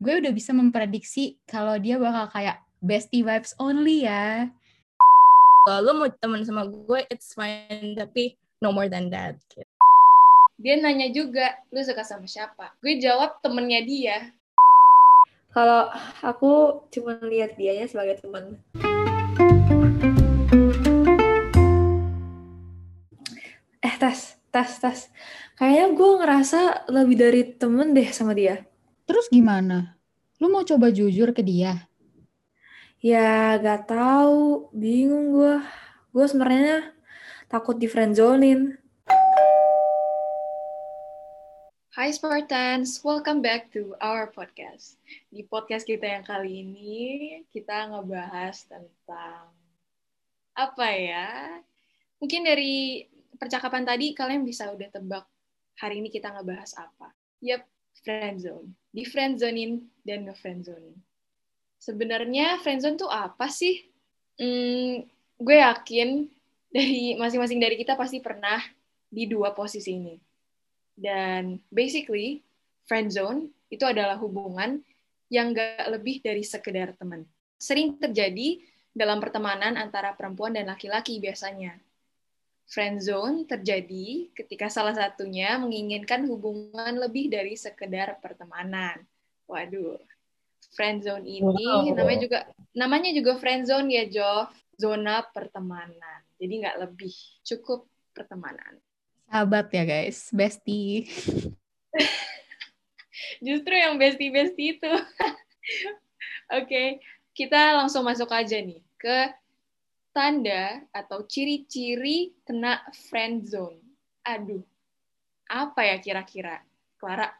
gue udah bisa memprediksi kalau dia bakal kayak bestie vibes only ya. Kalau lo mau temen sama gue, it's fine. Tapi no more than that. Dia nanya juga, lu suka sama siapa? Gue jawab temennya dia. Kalau aku cuma lihat dianya sebagai teman. Eh, tes, tes, tes. Kayaknya gue ngerasa lebih dari temen deh sama dia. Terus gimana? Lu mau coba jujur ke dia? Ya, gak tahu. Bingung gue. Gue sebenarnya takut di friendzonin. Hai Spartans, welcome back to our podcast. Di podcast kita yang kali ini, kita ngebahas tentang apa ya? Mungkin dari percakapan tadi kalian bisa udah tebak hari ini kita ngebahas apa. Yap, friendzone. Di friendzonin dan nge-friendzonin. Sebenarnya friendzone tuh apa sih? Hmm, gue yakin dari masing-masing dari kita pasti pernah di dua posisi ini. Dan basically, friendzone itu adalah hubungan yang gak lebih dari sekedar teman. Sering terjadi dalam pertemanan antara perempuan dan laki-laki biasanya. Friendzone terjadi ketika salah satunya menginginkan hubungan lebih dari sekedar pertemanan. Waduh, friendzone ini wow. namanya juga namanya juga friendzone ya, Jo. Zona pertemanan. Jadi nggak lebih, cukup pertemanan. Sahabat ya guys, bestie. Justru yang bestie-bestie itu. Oke, okay, kita langsung masuk aja nih ke tanda atau ciri-ciri kena friend zone. Aduh, apa ya kira-kira? Clara,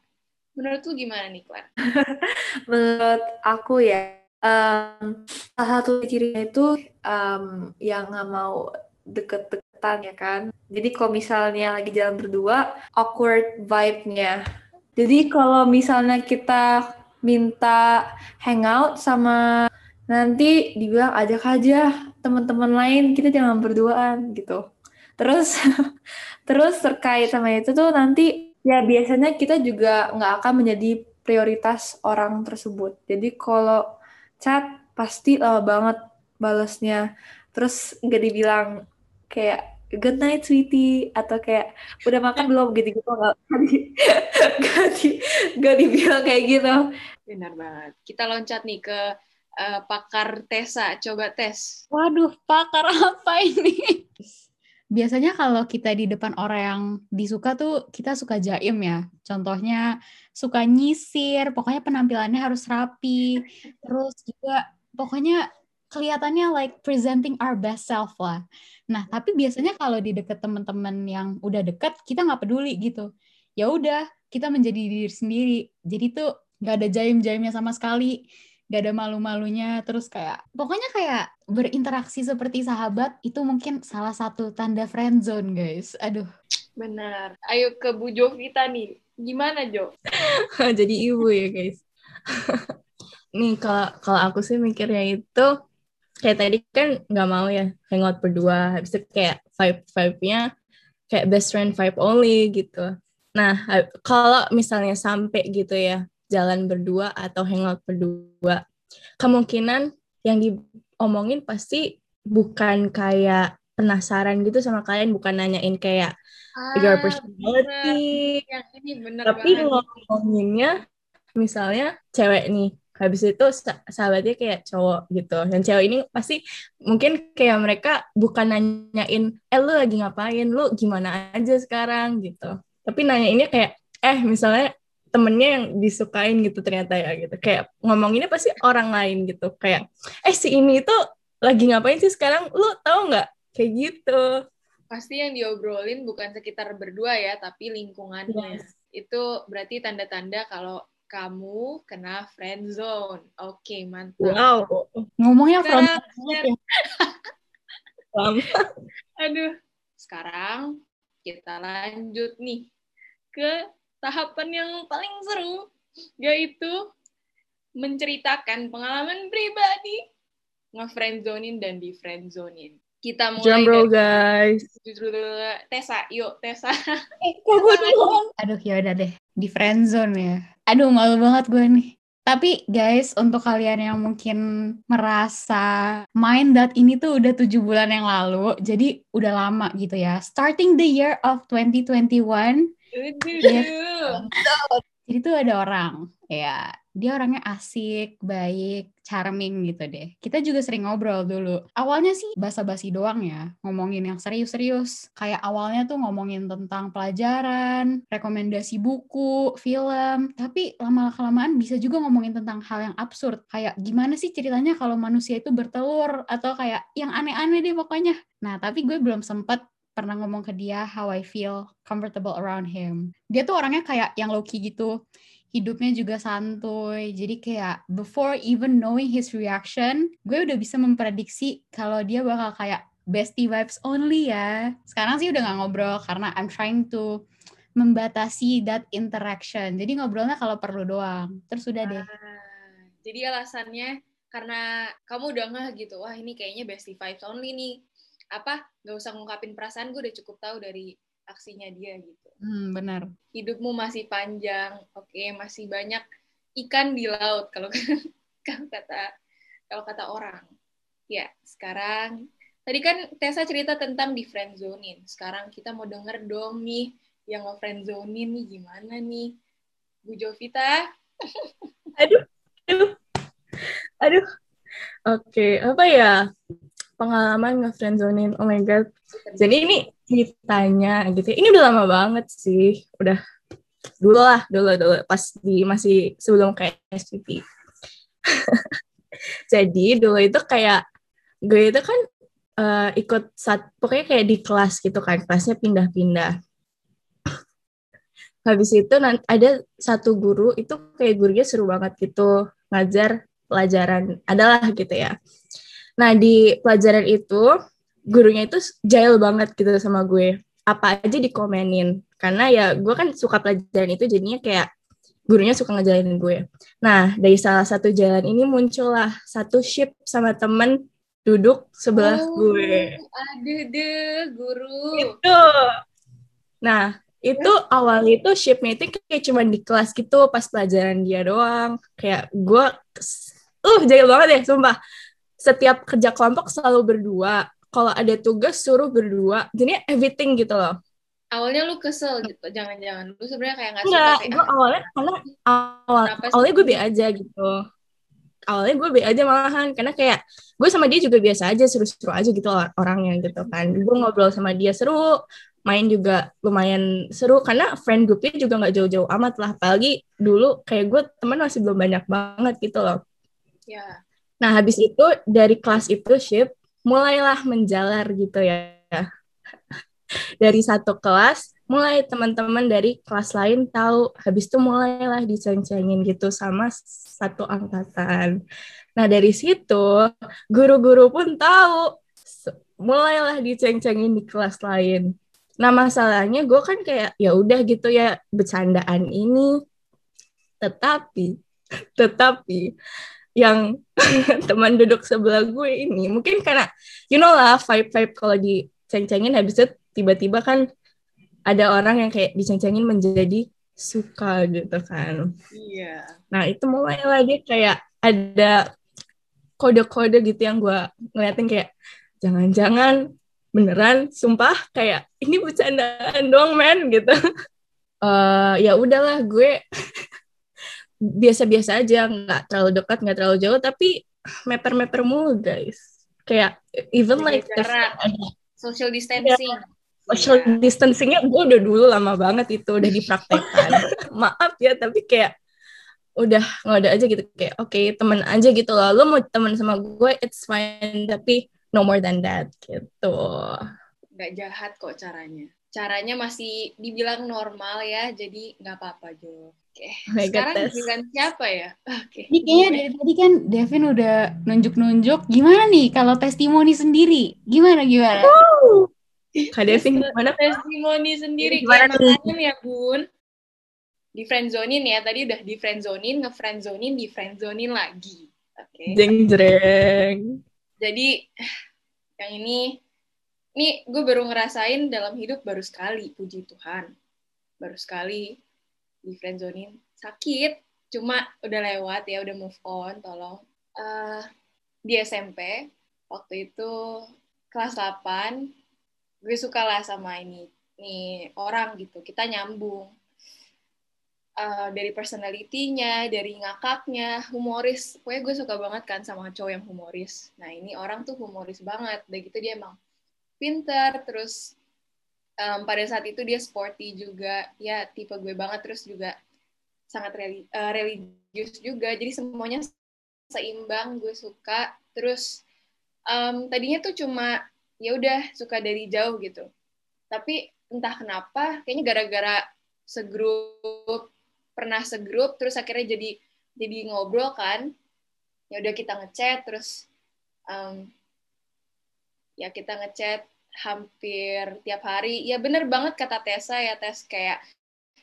menurut lu gimana nih, Clara? menurut aku ya, um, salah satu cirinya itu um, yang nggak mau deket-deketan ya kan. Jadi kalau misalnya lagi jalan berdua, awkward vibe-nya. Jadi kalau misalnya kita minta hangout sama nanti dibilang ajak aja teman-teman lain kita jangan berduaan gitu. Terus terus terkait sama itu tuh nanti ya biasanya kita juga nggak akan menjadi prioritas orang tersebut. Jadi kalau chat pasti lama banget balesnya. Terus nggak dibilang kayak good night sweetie atau kayak udah makan belum gitu gitu nggak di, gak, di, gak dibilang kayak gitu benar banget kita loncat nih ke uh, pakar Tesa coba tes waduh pakar apa ini biasanya kalau kita di depan orang yang disuka tuh kita suka jaim ya contohnya suka nyisir pokoknya penampilannya harus rapi terus juga pokoknya kelihatannya like presenting our best self lah. Nah, tapi biasanya kalau di deket teman-teman yang udah deket, kita nggak peduli gitu. Ya udah, kita menjadi diri sendiri. Jadi tuh nggak ada jaim-jaimnya sama sekali, nggak ada malu-malunya. Terus kayak, pokoknya kayak berinteraksi seperti sahabat itu mungkin salah satu tanda friend zone, guys. Aduh. Benar. Ayo ke Bu Jovita nih. Gimana, Jo? Jadi ibu ya, guys. nih kalau kalau aku sih mikirnya itu kayak tadi kan nggak mau ya hangout berdua habis itu kayak vibe vibe-nya kayak best friend vibe only gitu nah kalau misalnya sampai gitu ya jalan berdua atau hangout berdua. Kemungkinan yang diomongin pasti bukan kayak penasaran gitu sama kalian bukan nanyain kayak ah, your personality. Yang ini bener tapi ngomonginnya misalnya cewek nih habis itu sahabatnya kayak cowok gitu. Dan cewek ini pasti mungkin kayak mereka bukan nanyain eh lu lagi ngapain? Lu gimana aja sekarang? gitu. Tapi nanya ini kayak eh misalnya temennya yang disukain gitu ternyata ya gitu kayak ngomong ini pasti orang lain gitu kayak eh si ini tuh lagi ngapain sih sekarang lu tahu nggak kayak gitu pasti yang diobrolin bukan sekitar berdua ya tapi lingkungannya yes. itu berarti tanda-tanda kalau kamu kena friend zone. Oke, okay, mantap. Wow. Ngomongnya from Aduh. Sekarang kita lanjut nih ke tahapan yang paling seru yaitu menceritakan pengalaman pribadi nge-friendzonin dan di friendzonin. Kita mulai Jump guys. Tessa, yuk Tessa. Eh, kok gue Aduh, ya udah deh. Di friendzone ya. Aduh, malu banget gue nih. Tapi guys, untuk kalian yang mungkin merasa main that ini tuh udah tujuh bulan yang lalu, jadi udah lama gitu ya. Starting the year of 2021, jadi tuh ada orang, ya dia orangnya asik, baik, charming gitu deh. Kita juga sering ngobrol dulu. Awalnya sih basa-basi doang ya, ngomongin yang serius-serius. Kayak awalnya tuh ngomongin tentang pelajaran, rekomendasi buku, film. Tapi lama-kelamaan bisa juga ngomongin tentang hal yang absurd. Kayak gimana sih ceritanya kalau manusia itu bertelur, atau kayak yang aneh-aneh deh pokoknya. Nah, tapi gue belum sempet pernah ngomong ke dia how I feel comfortable around him. Dia tuh orangnya kayak yang low key gitu hidupnya juga santuy. Jadi kayak before even knowing his reaction, gue udah bisa memprediksi kalau dia bakal kayak bestie vibes only ya. Sekarang sih udah gak ngobrol karena I'm trying to membatasi that interaction. Jadi ngobrolnya kalau perlu doang. Terus udah deh. Ah, jadi alasannya karena kamu udah ngeh gitu, wah ini kayaknya bestie vibes only nih. Apa, gak usah ngungkapin perasaan, gue udah cukup tahu dari aksinya dia gitu. Hmm, benar. Hidupmu masih panjang, oke, okay, masih banyak ikan di laut kalau kalau kata kalau kata orang. Ya, sekarang tadi kan Tessa cerita tentang di friend zonein. Sekarang kita mau denger dong nih yang nge friend zonein nih gimana nih? Bu Jovita. aduh, aduh. Aduh. Oke, okay, apa ya? Pengalaman nge-friend zonein. Oh my god. Jadi ini ceritanya gitu. Ini udah lama banget sih. Udah dulu lah, dulu dulu pas di masih sebelum kayak SPP. Jadi dulu itu kayak gue itu kan uh, ikut saat pokoknya kayak di kelas gitu kan, kelasnya pindah-pindah. Habis itu nanti ada satu guru itu kayak gurunya seru banget gitu ngajar pelajaran adalah gitu ya. Nah di pelajaran itu gurunya itu jail banget gitu sama gue. Apa aja dikomenin. Karena ya gue kan suka pelajaran itu jadinya kayak gurunya suka ngejalanin gue. Nah dari salah satu jalan ini muncullah satu ship sama temen duduk sebelah oh, gue. aduh deh guru. Itu. Nah itu awal itu shipnya itu kayak cuma di kelas gitu pas pelajaran dia doang. Kayak gue uh jahil banget ya sumpah setiap kerja kelompok selalu berdua. Kalau ada tugas suruh berdua. Jadi everything gitu loh. Awalnya lu kesel gitu jangan-jangan. Lu sebenarnya kayak nggak suka kayak, gue awalnya karena awal awalnya gue be aja gitu. Awalnya gue be aja malahan karena kayak gue sama dia juga biasa aja seru-seru aja gitu orangnya gitu kan. Gue ngobrol sama dia seru main juga lumayan seru karena friend groupnya juga nggak jauh-jauh amat lah. Apalagi dulu kayak gue teman masih belum banyak banget gitu loh. Ya nah habis itu dari kelas itu ship mulailah menjalar gitu ya. Dari satu kelas, mulai teman-teman dari kelas lain tahu, habis itu mulailah diceng-cengin gitu sama satu angkatan. Nah dari situ, guru-guru pun tahu, mulailah diceng-cengin di kelas lain. Nah masalahnya gue kan kayak ya udah gitu ya bercandaan ini, tetapi tetapi yang teman duduk sebelah gue ini. Mungkin karena you know lah vibe vibe kalau diceng-cengin habis itu tiba-tiba kan ada orang yang kayak diceng-cengin menjadi suka gitu kan. Iya. Nah itu mulai lagi kayak ada kode-kode gitu yang gue ngeliatin kayak jangan-jangan beneran sumpah kayak ini bercandaan doang men gitu. Uh, ya udahlah gue biasa-biasa aja nggak terlalu dekat nggak terlalu jauh tapi meper-meper mulu guys. Kayak even like jarak social distancing. Yeah, social yeah. distancingnya gue udah dulu lama banget itu udah dipraktekkan. Maaf ya tapi kayak udah nggak ada aja gitu. Kayak oke okay, temen aja gitu loh. Lo mau temen sama gue it's fine tapi no more than that gitu. Nggak jahat kok caranya caranya masih dibilang normal ya jadi nggak apa-apa Jo Oke, okay. sekarang giliran siapa ya? Oke. Okay. Ini kayaknya dari tadi kan Devin udah nunjuk-nunjuk. Gimana nih kalau testimoni sendiri? Gimana gimana? Wow. Kak Devin gimana? Testimoni sendiri gimana ya Bun? Di friendzonin ya, tadi udah di friendzonin, nge-friendzonin, di friendzonin lagi. Oke. Okay. Jeng jreng. Jadi yang ini, ini gue baru ngerasain dalam hidup baru sekali, puji Tuhan. Baru sekali di friendzonin sakit cuma udah lewat ya udah move on tolong. Uh, di SMP waktu itu kelas 8 gue suka lah sama ini nih orang gitu kita nyambung. Uh, dari personalitinya dari ngakaknya humoris. Pokoknya gue suka banget kan sama cowok yang humoris. Nah ini orang tuh humoris banget. Udah gitu dia emang pinter terus um, pada saat itu dia sporty juga. Ya tipe gue banget terus juga sangat uh, religius juga. Jadi semuanya seimbang gue suka. Terus um, tadinya tuh cuma ya udah suka dari jauh gitu. Tapi entah kenapa kayaknya gara-gara segrup pernah segrup terus akhirnya jadi jadi ngobrol kan. Ya udah kita ngechat terus um, ya kita ngechat hampir tiap hari. Ya bener banget kata Tessa ya Tes kayak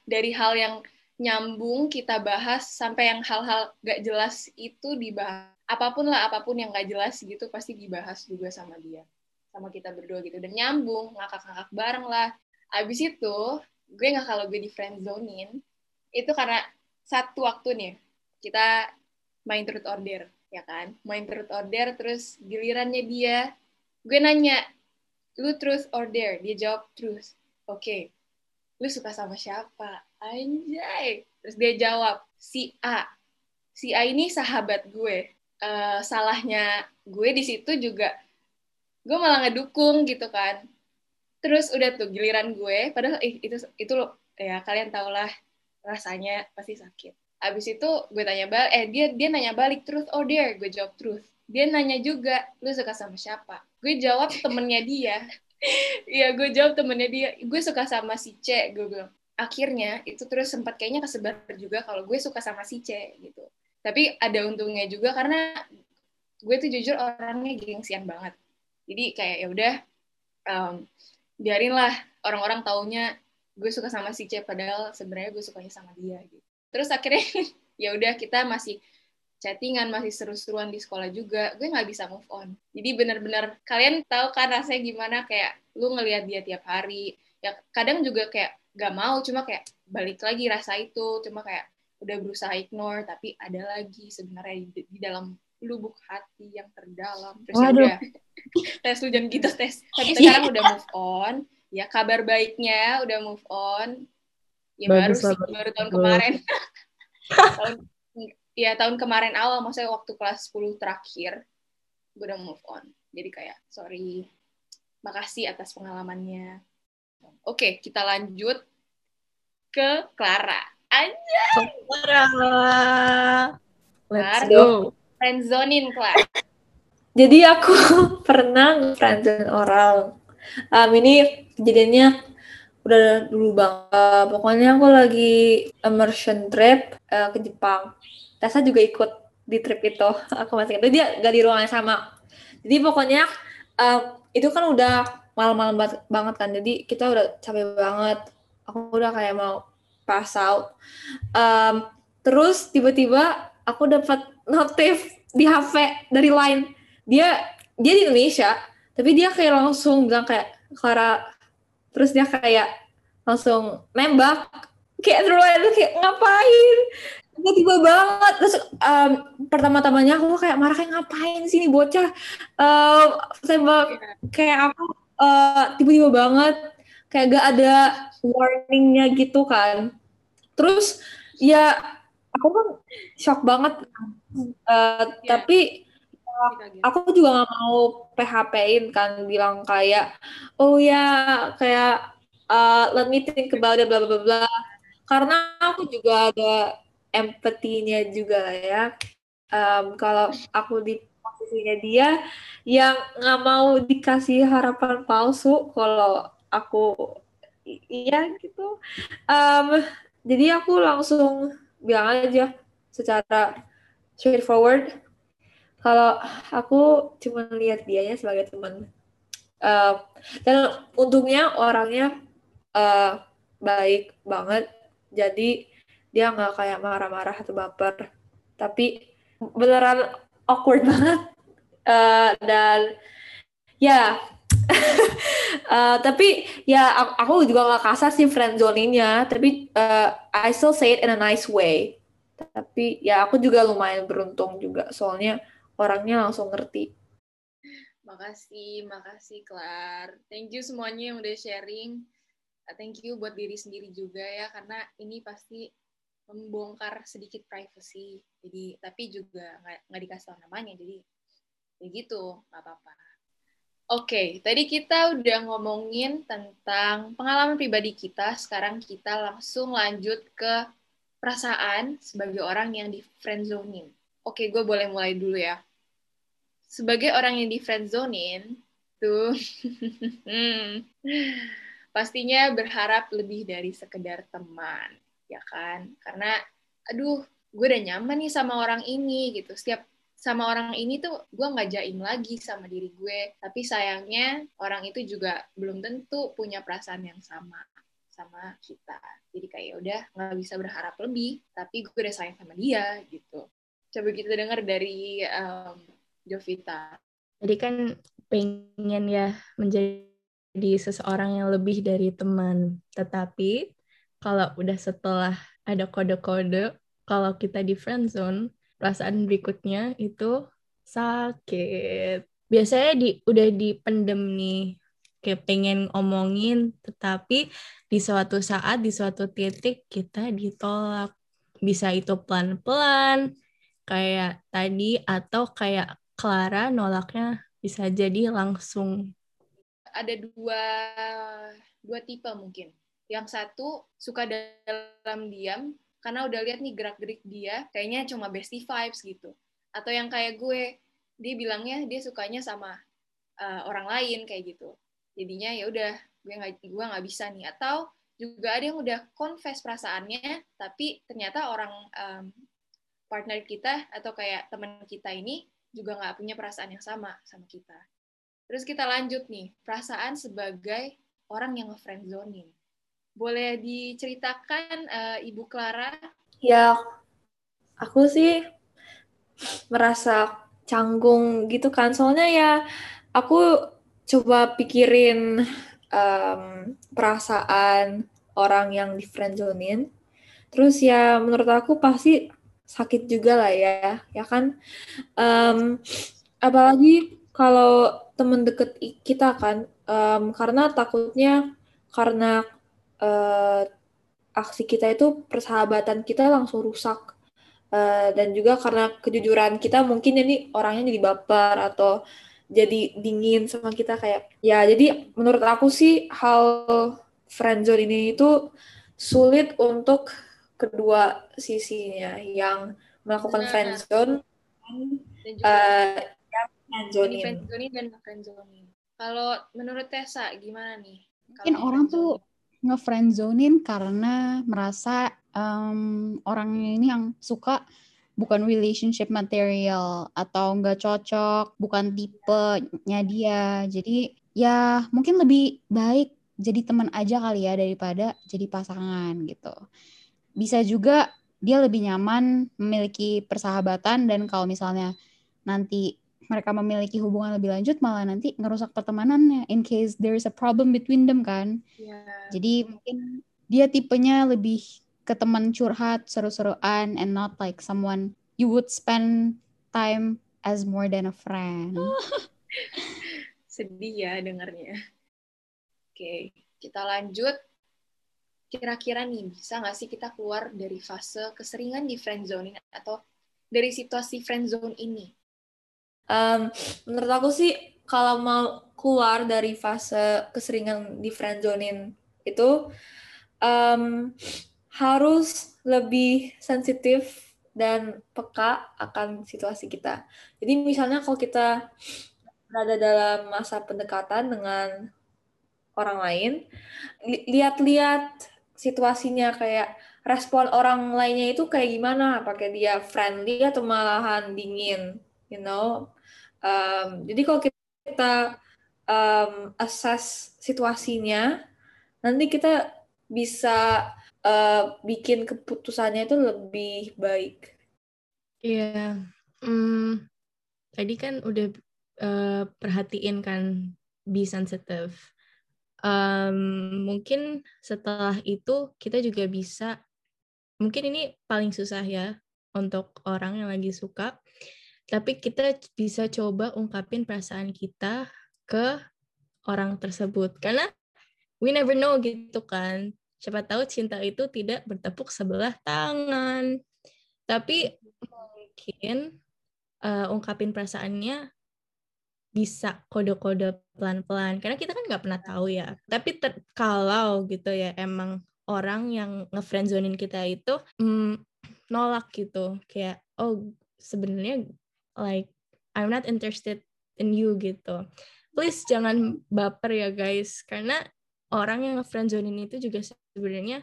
dari hal yang nyambung kita bahas sampai yang hal-hal gak jelas itu dibahas. Apa pun lah apa pun yang gak jelas gitu pasti dibahas juga sama dia. Sama kita berdua gitu. Dan nyambung ngakak-ngakak bareng lah. Abis itu gue nggak kalau gue di friend zonein itu karena satu waktu nih kita main truth order ya kan? Main truth order terus gilirannya dia gue nanya lu truth or dare? Dia jawab truth oke okay. lu suka sama siapa? Anjay. Terus dia jawab si A. Si A ini sahabat gue. Uh, salahnya gue di situ juga gue malah ngedukung gitu kan. Terus udah tuh giliran gue padahal eh, itu itu loh ya kalian tau lah rasanya pasti sakit. Abis itu gue tanya balik eh dia dia nanya balik truth or dare? Gue jawab truth dia nanya juga lu suka sama siapa gue jawab temennya dia. Iya, gue jawab temennya dia. Gue suka sama si C, gue bilang. Akhirnya itu terus sempat kayaknya kesebar juga kalau gue suka sama si C gitu. Tapi ada untungnya juga karena gue tuh jujur orangnya gengsian banget. Jadi kayak ya udah um, biarin lah orang-orang taunya gue suka sama si C padahal sebenarnya gue sukanya sama dia gitu. Terus akhirnya ya udah kita masih chattingan masih seru-seruan di sekolah juga. Gue nggak bisa move on. Jadi bener-bener kalian tahu kan rasanya gimana? Kayak lu ngelihat dia tiap hari. Ya kadang juga kayak gak mau cuma kayak balik lagi rasa itu. Cuma kayak udah berusaha ignore tapi ada lagi sebenarnya di, di dalam lubuk hati yang terdalam. Terus ya udah. Tes lu jangan gitu tes. Tapi sekarang udah move on. Ya kabar baiknya udah move on. Ya baru sih baru tahun kemarin. Tahun ya tahun kemarin awal maksudnya waktu kelas 10 terakhir gue udah move on jadi kayak sorry makasih atas pengalamannya Oke, kita lanjut ke Clara. Aja. Clara. Let's go. Friendzonin, Clara. Jadi aku pernah friendzone oral. Um, ini kejadiannya udah dulu banget. Pokoknya aku lagi immersion trip uh, ke Jepang. Tessa juga ikut di trip itu. Aku masih ingat. Dia gak di ruangan sama. Jadi pokoknya uh, itu kan udah malam-malam banget kan jadi kita udah capek banget aku udah kayak mau pass out um, terus tiba-tiba aku dapat notif di HP dari Line dia dia di Indonesia tapi dia kayak langsung bilang kayak Clara terus dia kayak langsung nembak kayak terus kayak ngapain tiba-tiba banget. Terus um, pertama-tamanya aku kayak marah kayak ngapain sih nih bocah? Um, tembak kayak aku tiba eh, tiba-tiba banget. Kayak gak ada warningnya gitu kan. Terus ya aku kan shock banget. Uh, yeah. tapi aku juga nggak mau PHP-in kan bilang kayak oh ya kayak uh, let me think about it bla bla bla. Karena aku juga ada empatinya juga ya. Um, kalau aku di posisinya dia yang nggak mau dikasih harapan palsu kalau aku iya gitu. Um, jadi aku langsung bilang aja secara straightforward kalau aku cuma lihat dianya sebagai teman. Uh, dan untungnya orangnya uh, baik banget. Jadi dia nggak kayak marah-marah atau baper tapi beneran awkward banget uh, dan ya uh, tapi ya aku juga gak kasar sih friend zoningnya tapi uh, I still say it in a nice way Tapi ya aku juga lumayan beruntung juga soalnya orangnya langsung ngerti. Makasih, makasih Klar. Thank you semuanya yang udah sharing. Thank you buat diri sendiri juga ya karena ini pasti membongkar sedikit privacy. Jadi tapi juga nggak dikasih tahu namanya. Jadi ya gitu, nggak apa-apa. Oke, tadi kita udah ngomongin tentang pengalaman pribadi kita. Sekarang kita langsung lanjut ke perasaan sebagai orang yang di friendzonin. Oke, gue boleh mulai dulu ya. Sebagai orang yang di friendzonin, tuh pastinya berharap lebih dari sekedar teman, ya kan? Karena, aduh, gue udah nyaman nih sama orang ini gitu. Setiap sama orang ini tuh gue nggak jaim lagi sama diri gue tapi sayangnya orang itu juga belum tentu punya perasaan yang sama sama kita jadi kayak ya udah nggak bisa berharap lebih tapi gue udah sayang sama dia gitu coba kita dengar dari um, Jovita Jadi kan pengen ya menjadi seseorang yang lebih dari teman. Tetapi kalau udah setelah ada kode-kode, kalau kita di friendzone, perasaan berikutnya itu sakit. Biasanya di udah dipendem nih, kayak pengen omongin, tetapi di suatu saat, di suatu titik kita ditolak. Bisa itu pelan-pelan, kayak tadi, atau kayak Clara nolaknya bisa jadi langsung. ada dua dua tipe mungkin. Yang satu suka dalam diam karena udah lihat nih gerak-gerik dia kayaknya cuma bestie vibes gitu. Atau yang kayak gue, dia bilangnya dia sukanya sama uh, orang lain kayak gitu. Jadinya ya udah gue nggak gue nggak bisa nih. Atau juga ada yang udah confess perasaannya, tapi ternyata orang um, partner kita atau kayak teman kita ini juga nggak punya perasaan yang sama sama kita. Terus kita lanjut nih, perasaan sebagai orang yang nge-friendzonin. Boleh diceritakan uh, Ibu Clara? Ya, aku sih merasa canggung gitu kan. Soalnya ya aku coba pikirin um, perasaan orang yang di friendzonin. Terus ya menurut aku pasti sakit juga lah ya, ya kan. Um, apalagi kalau temen deket kita kan, um, karena takutnya karena uh, aksi kita itu persahabatan kita langsung rusak uh, dan juga karena kejujuran kita mungkin ini orangnya jadi baper atau jadi dingin sama kita kayak ya jadi menurut aku sih hal friendzone ini itu sulit untuk kedua sisinya yang melakukan Benar. friendzone Dan juga uh, yang friendzonin dan. Kalau menurut Tessa gimana nih? Mungkin Kalau orang tuh? Nge-friendzonin karena merasa em, orangnya ini yang suka bukan relationship material atau nggak cocok, bukan tipenya dia. Jadi ya mungkin lebih baik jadi teman aja kali ya daripada jadi pasangan gitu. Bisa juga dia lebih nyaman memiliki persahabatan dan kalau misalnya nanti mereka memiliki hubungan lebih lanjut malah nanti ngerusak pertemanannya in case there is a problem between them kan. Ya, Jadi mungkin dia tipenya lebih ke teman curhat, seru-seruan, and not like someone you would spend time as more than a friend. sedih ya dengarnya. Oke, kita lanjut. Kira-kira nih, bisa nggak sih kita keluar dari fase keseringan di friendzoning atau dari situasi friendzone ini? Um, menurut aku sih kalau mau keluar dari fase keseringan di friendzonin itu um, harus lebih sensitif dan peka akan situasi kita. Jadi misalnya kalau kita berada dalam masa pendekatan dengan orang lain, li- lihat-lihat situasinya kayak respon orang lainnya itu kayak gimana, apakah dia friendly atau malahan dingin, you know. Um, jadi kalau kita um, assess situasinya, nanti kita bisa uh, bikin keputusannya itu lebih baik. Iya. Hmm, tadi kan udah eh, perhatiin kan be sensitive. Um, mungkin setelah itu kita juga bisa, mungkin ini paling susah ya, untuk orang yang lagi suka. Tapi kita bisa coba ungkapin perasaan kita ke orang tersebut. Karena we never know gitu kan. Siapa tahu cinta itu tidak bertepuk sebelah tangan. Tapi mungkin uh, ungkapin perasaannya bisa kode-kode pelan-pelan karena kita kan nggak pernah tahu ya tapi kalau gitu ya emang orang yang ngefriendzonin kita itu mm, nolak gitu kayak oh sebenarnya like I'm not interested in you gitu. Please jangan baper ya guys. Karena orang yang ngefriendzonin itu juga sebenarnya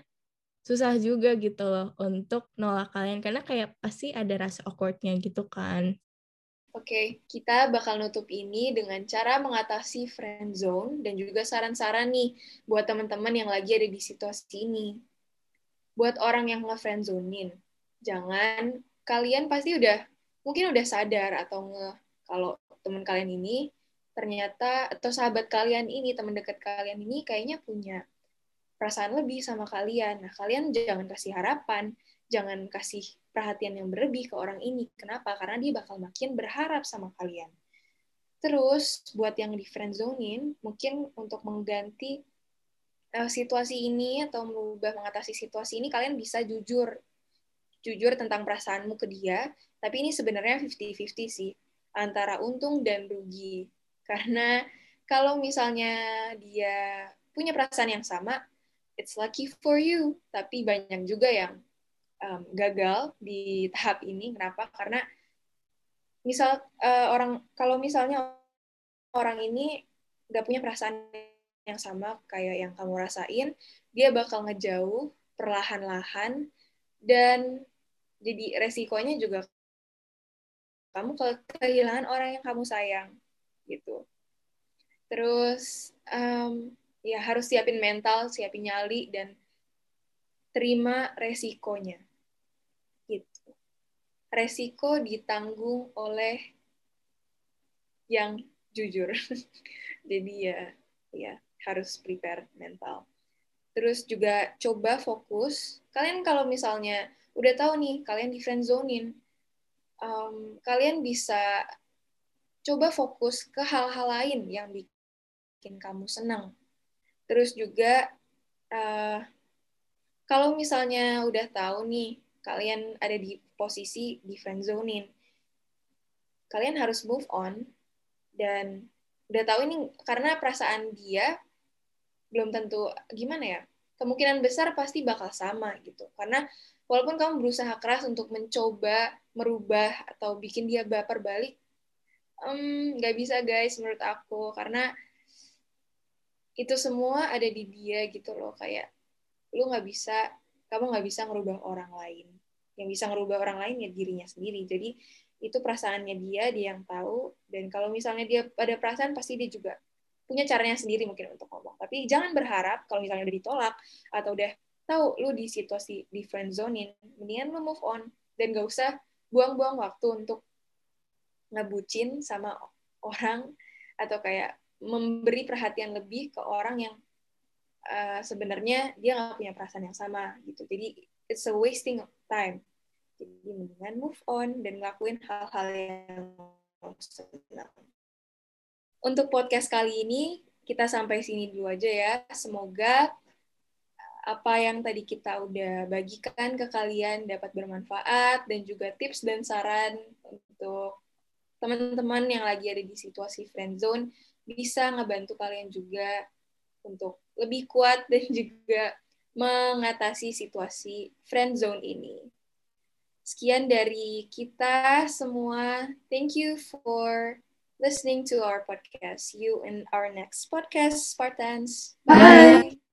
susah juga gitu loh untuk nolak kalian. Karena kayak pasti ada rasa awkwardnya gitu kan. Oke, kita bakal nutup ini dengan cara mengatasi friend zone dan juga saran-saran nih buat teman-teman yang lagi ada di situasi ini. Buat orang yang nge-friend zonein, jangan kalian pasti udah mungkin udah sadar atau nge kalau teman kalian ini ternyata atau sahabat kalian ini, teman dekat kalian ini kayaknya punya perasaan lebih sama kalian. Nah, kalian jangan kasih harapan, jangan kasih perhatian yang berlebih ke orang ini. Kenapa? Karena dia bakal makin berharap sama kalian. Terus, buat yang di friendzonein, mungkin untuk mengganti uh, situasi ini atau merubah mengatasi situasi ini, kalian bisa jujur. Jujur tentang perasaanmu ke dia, tapi ini sebenarnya 50-50 sih, antara untung dan rugi. Karena kalau misalnya dia punya perasaan yang sama, it's lucky for you. Tapi banyak juga yang um, gagal di tahap ini. Kenapa? Karena misal uh, orang kalau misalnya orang ini nggak punya perasaan yang sama kayak yang kamu rasain, dia bakal ngejauh perlahan-lahan dan jadi resikonya juga kamu kehilangan orang yang kamu sayang gitu. Terus um, ya harus siapin mental, siapin nyali dan terima resikonya resiko ditanggung oleh yang jujur. Jadi ya ya harus prepare mental. Terus juga coba fokus. Kalian kalau misalnya udah tahu nih kalian di friend zonein, um, kalian bisa coba fokus ke hal-hal lain yang bikin kamu senang. Terus juga uh, kalau misalnya udah tahu nih kalian ada di posisi di friendzonein. Kalian harus move on dan udah tahu ini karena perasaan dia belum tentu gimana ya kemungkinan besar pasti bakal sama gitu. Karena walaupun kamu berusaha keras untuk mencoba merubah atau bikin dia baper balik nggak um, bisa guys menurut aku. Karena itu semua ada di dia gitu loh. Kayak lu nggak bisa kamu nggak bisa ngerubah orang lain. Yang bisa ngerubah orang lain ya dirinya sendiri. Jadi itu perasaannya dia dia yang tahu. Dan kalau misalnya dia pada perasaan pasti dia juga punya caranya sendiri mungkin untuk ngomong tapi jangan berharap kalau misalnya udah ditolak atau udah tahu lu di situasi di friend zonein mendingan lu move on dan gak usah buang-buang waktu untuk ngebucin sama orang atau kayak memberi perhatian lebih ke orang yang uh, sebenarnya dia nggak punya perasaan yang sama gitu jadi it's a wasting of time. Jadi mendingan move on dan ngelakuin hal-hal yang senang. Untuk podcast kali ini, kita sampai sini dulu aja ya. Semoga apa yang tadi kita udah bagikan ke kalian dapat bermanfaat dan juga tips dan saran untuk teman-teman yang lagi ada di situasi friend zone bisa ngebantu kalian juga untuk lebih kuat dan juga mengatasi situasi friend zone ini. Sekian dari kita semua. Thank you for listening to our podcast. See you in our next podcast, Spartans. Bye. Bye.